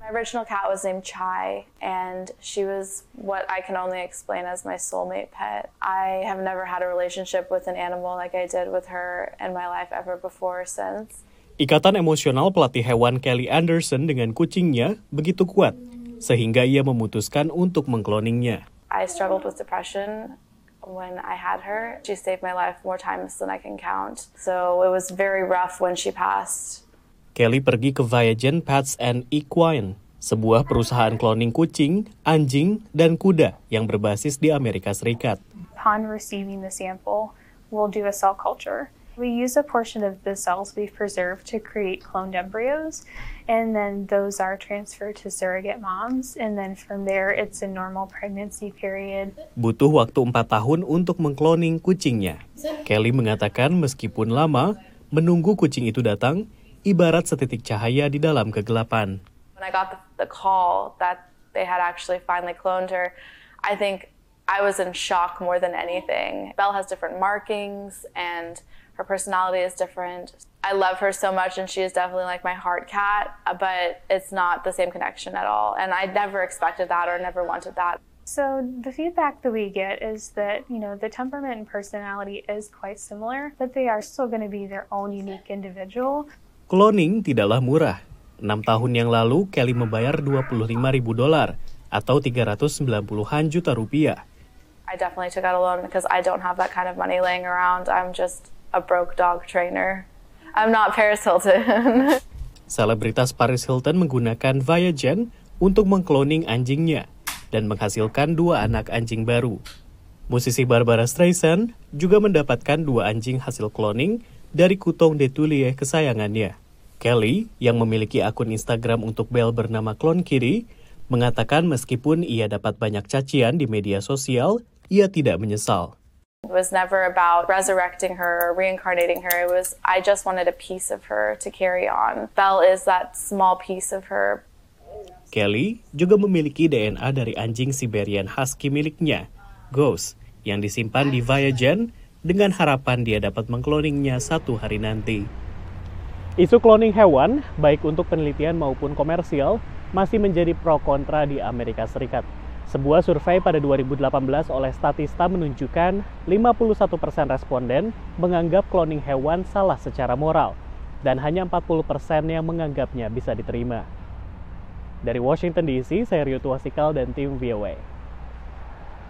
My original cat was named Chai, and she was what I can only explain as my soulmate pet. I have never had a relationship with an animal like I did with her in my life ever before since. Ikatan emosional pelatih hewan Kelly Anderson dengan kucingnya begitu kuat, sehingga ia memutuskan untuk mengkloningnya. I struggled with depression when I had her. She saved my life more times than I can count. So it was very rough when she passed. Kelly pergi ke Viagen Pets and Equine, sebuah perusahaan cloning kucing, anjing, dan kuda yang berbasis di Amerika Serikat. Upon receiving the sample, we'll do a cell culture. We use a portion of the cells we've preserved to create cloned embryos, and then those are transferred to surrogate moms, and then from there it's a normal pregnancy period. Butuh waktu 4 tahun untuk mengkloning kucingnya. Kelly mengatakan meskipun lama, menunggu kucing itu datang, ibarat setitik cahaya di dalam kegelapan. When I got the, the call that they had actually finally cloned her, I think I was in shock more than anything. Belle has different markings and her personality is different. I love her so much and she is definitely like my heart cat, but it's not the same connection at all. And I never expected that or never wanted that. So the feedback that we get is that, you know, the temperament and personality is quite similar, but they are still going to be their own unique individual. Cloning tidaklah murah. 6 tahun yang lalu, Kelly membayar 25 ribu dolar atau 390-an juta rupiah. I definitely took out a loan because I don't have that kind of money laying around. I'm just a broke dog trainer. I'm not Paris Hilton. Selebritas Paris Hilton menggunakan Viagen untuk mengkloning anjingnya dan menghasilkan dua anak anjing baru. Musisi Barbara Streisand juga mendapatkan dua anjing hasil cloning dari kutong de Tulie kesayangannya. Kelly, yang memiliki akun Instagram untuk Belle bernama Clone Kitty, mengatakan meskipun ia dapat banyak cacian di media sosial, ia tidak menyesal. It was never about resurrecting her or reincarnating her. It was, I just wanted a piece of her to carry on. Belle is that small piece of her. Kelly juga memiliki DNA dari anjing Siberian Husky miliknya, Ghost, yang disimpan di Viagen dengan harapan dia dapat mengkloningnya satu hari nanti. Isu cloning hewan, baik untuk penelitian maupun komersial, masih menjadi pro kontra di Amerika Serikat. Sebuah survei pada 2018 oleh Statista menunjukkan 51% responden menganggap cloning hewan salah secara moral dan hanya 40% yang menganggapnya bisa diterima. Dari Washington DC, saya Rio Tuasikal dan tim VOA.